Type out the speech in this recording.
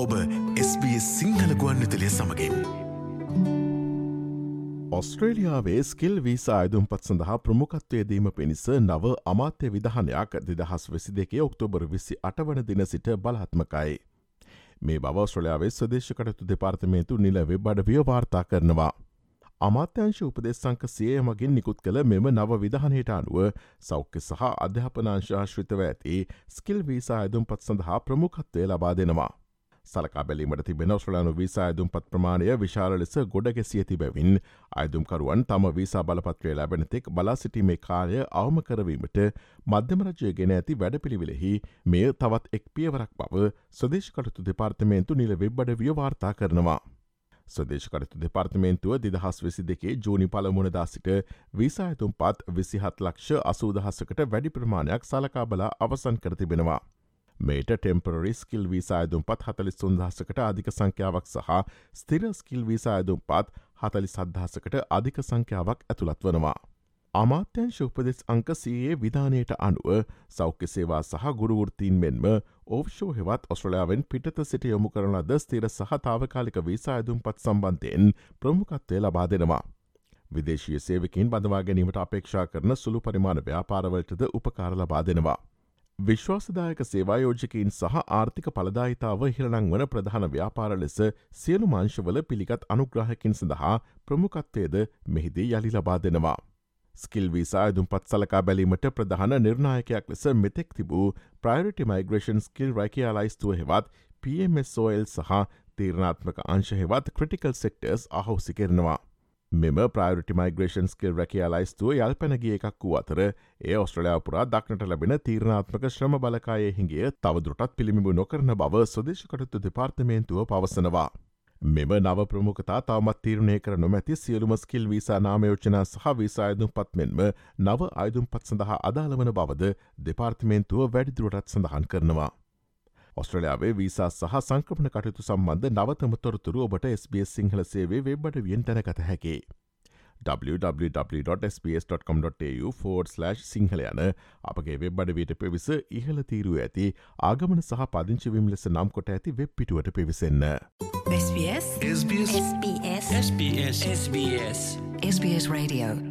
ඔබ SBS සිංහල ගුවන් විතලිය සමඟින්. ඔස්ට්‍රේලියාවේ ස්කිල් වීසා අයදුම්පත් සඳහා ප්‍රමුකත්වයදීම පිණිස නව අමාත්‍ය විදහනයක් දෙදහස් වෙසි දෙකේ ඔක්තෝබර් විසි අටවන දින සිට බලහත්මකයි. මේ බව ස්ට්‍රලයාාවේ ස්වදේශකටතු දෙපාර්තමේතු නිල වෙබ්බඩ ව්‍යවාර්තා කරනවා. අමාත්‍යංශ උපදෙස්සංක සියය මගින් නිකුත් කළ මෙම නව විධහනයට අනුව සෞඛ්‍ය සහ අධ්‍යාපනාංශාශ්‍රිතව ඇති ස්කිල් වීසා අයදුම්පත් සඳහා ප්‍රමුඛත්වය ලබා දෙනවා. සලකා බැලීමට තිබෙන ඔස්ට්‍රලයානු වීසා අයදුම්පත් ප්‍රමාණය විශාල ලෙස ගොඩ ගැසිය තිබැවින් අයදුම්කරුවන් තම වීසා බලපත්‍රය ලැබෙනතෙක් බලා සිටීමේ කාලය අවම කරවීමට මධ්‍යමරජය ගෙන ඇති වැඩපිළිවෙලෙහි මෙය තවත් එක් පියවරක් බව ස්වදේශකටතු දෙපාර්තමේන්තු නිල වෙබ්බඩ ව්‍යවාර්තා කරනවා. ස්වදේශකරතු දෙපාර්තමේන්තුව දිදහස් වෙසි දෙකේ ජූනි පළමුණදා සිට විසාඇතුම් පත් විසිහත් ලක්ෂ අසූදහසකට වැඩි ප්‍රමාණයක් සලකා බලා අවසන් කරතිබෙනවා. මේට ටෙම්පරරි ස්කිල් වීසායදුම් පත් හතලිස් සුන්දහසකට අධික සංඛ්‍යාවක් සහ ස්තිර ස්කිල් වීසායදුම් පත් හතලි සද්ධහසකට අධික සංඛ්‍යාවක් ඇතුළත් වනවා. අමාත්‍යංශ උපදෙස් අංක සයේ විධානයට අනුව සෞඛ්‍ය සේවා සහ ගුරුවෘත්තීන් මෙන්ම ඕෂෝ හෙවත් ඔස්ට්‍රලයාාවෙන් පිටත සිට යොමු කරන ද ස්තීර සහතාවකාලික වීසා ඇදුම් පත් සම්බන්ධයෙන් ප්‍රමුකත්වය ලබා දෙනවා. විදේශය සේවකින් බඳවා ගැනීමට අපේක්ෂා කරන සුළු පරිමාණ ව්‍යාපාරවලටද උපකාර ලබා දෙනවා. විශ්වාසදායක සේවායෝජකින් සහ ආර්ථික පලදායිතාව හිරණං වන ප්‍රධාන ව්‍යාපාර ලෙස සියලු මාංශවල පිළිගත් අනුග්‍රහකින් සඳහා ප්‍රමුකත්වයද මෙහිදී යළි ලබා දෙනවා. ස්කිල් වීසා දුම්පත් සලකා බැලීමට ප්‍රධාන නිර්ණායකයක් ලෙස මෙතෙක් තිබූ ප්‍රයිරටි මයිග්‍රේෂන් ස්කිල් රැකයාලයිස්තුව හෙවත් PMSOL සහ තීරණාත්මක අංශ හෙවත් ක්‍රටිකල් සෙක්ටර්ස් අහෝසි කරනවා. මෙම ප්‍රයිරටි මයිග්‍රේෂන් ස්කිල් රැකයාලයිස්තුව යල් පැනගිය එකක් වූ අතර ඒ ඔස්ට්‍රලයා පුරා දක්නට ලැබෙන තීරණාත්මක ශ්‍රම බලකායේ හිගේ තවදුරටත් පිළිමිබු නොකරන බව සුදේශකටතු දෙපාර්තමේන්තුව පවසනවා. මෙම නව ප්‍රමුඛතා තවමත් තීරණය කර නොමැති සියලුම ස්කිල් වීසා නාමයෝචනා සහ වීසායදුම් පත්මෙන්ම නව අයදුම් පත් සඳහා අදාළවන බවද දෙපාර්තිමේන්තුව වැඩිදුරටත් සඳහන් කරනවා. ඔස්ට්‍රලයාාවේ වීසා සහ සංක්‍රපණ කටයුතු සම්බන්ධ නවතම තොරතුරු ඔබට SBS සිංහල සේවේ වෙබ්බට වියෙන් තැනකත හැකේ. www.sps.com.tu4/ සිංහල යන අපගේ වෙබ් අඩවයට පිවිස ඉහල තීරුව ඇති ආගමන සහ පදිංචිවිම් ලෙස නම් කොට ඇති වෙබ් පිටුවට පිවිසන්න. SBS SBS SBS SBS SBS Radio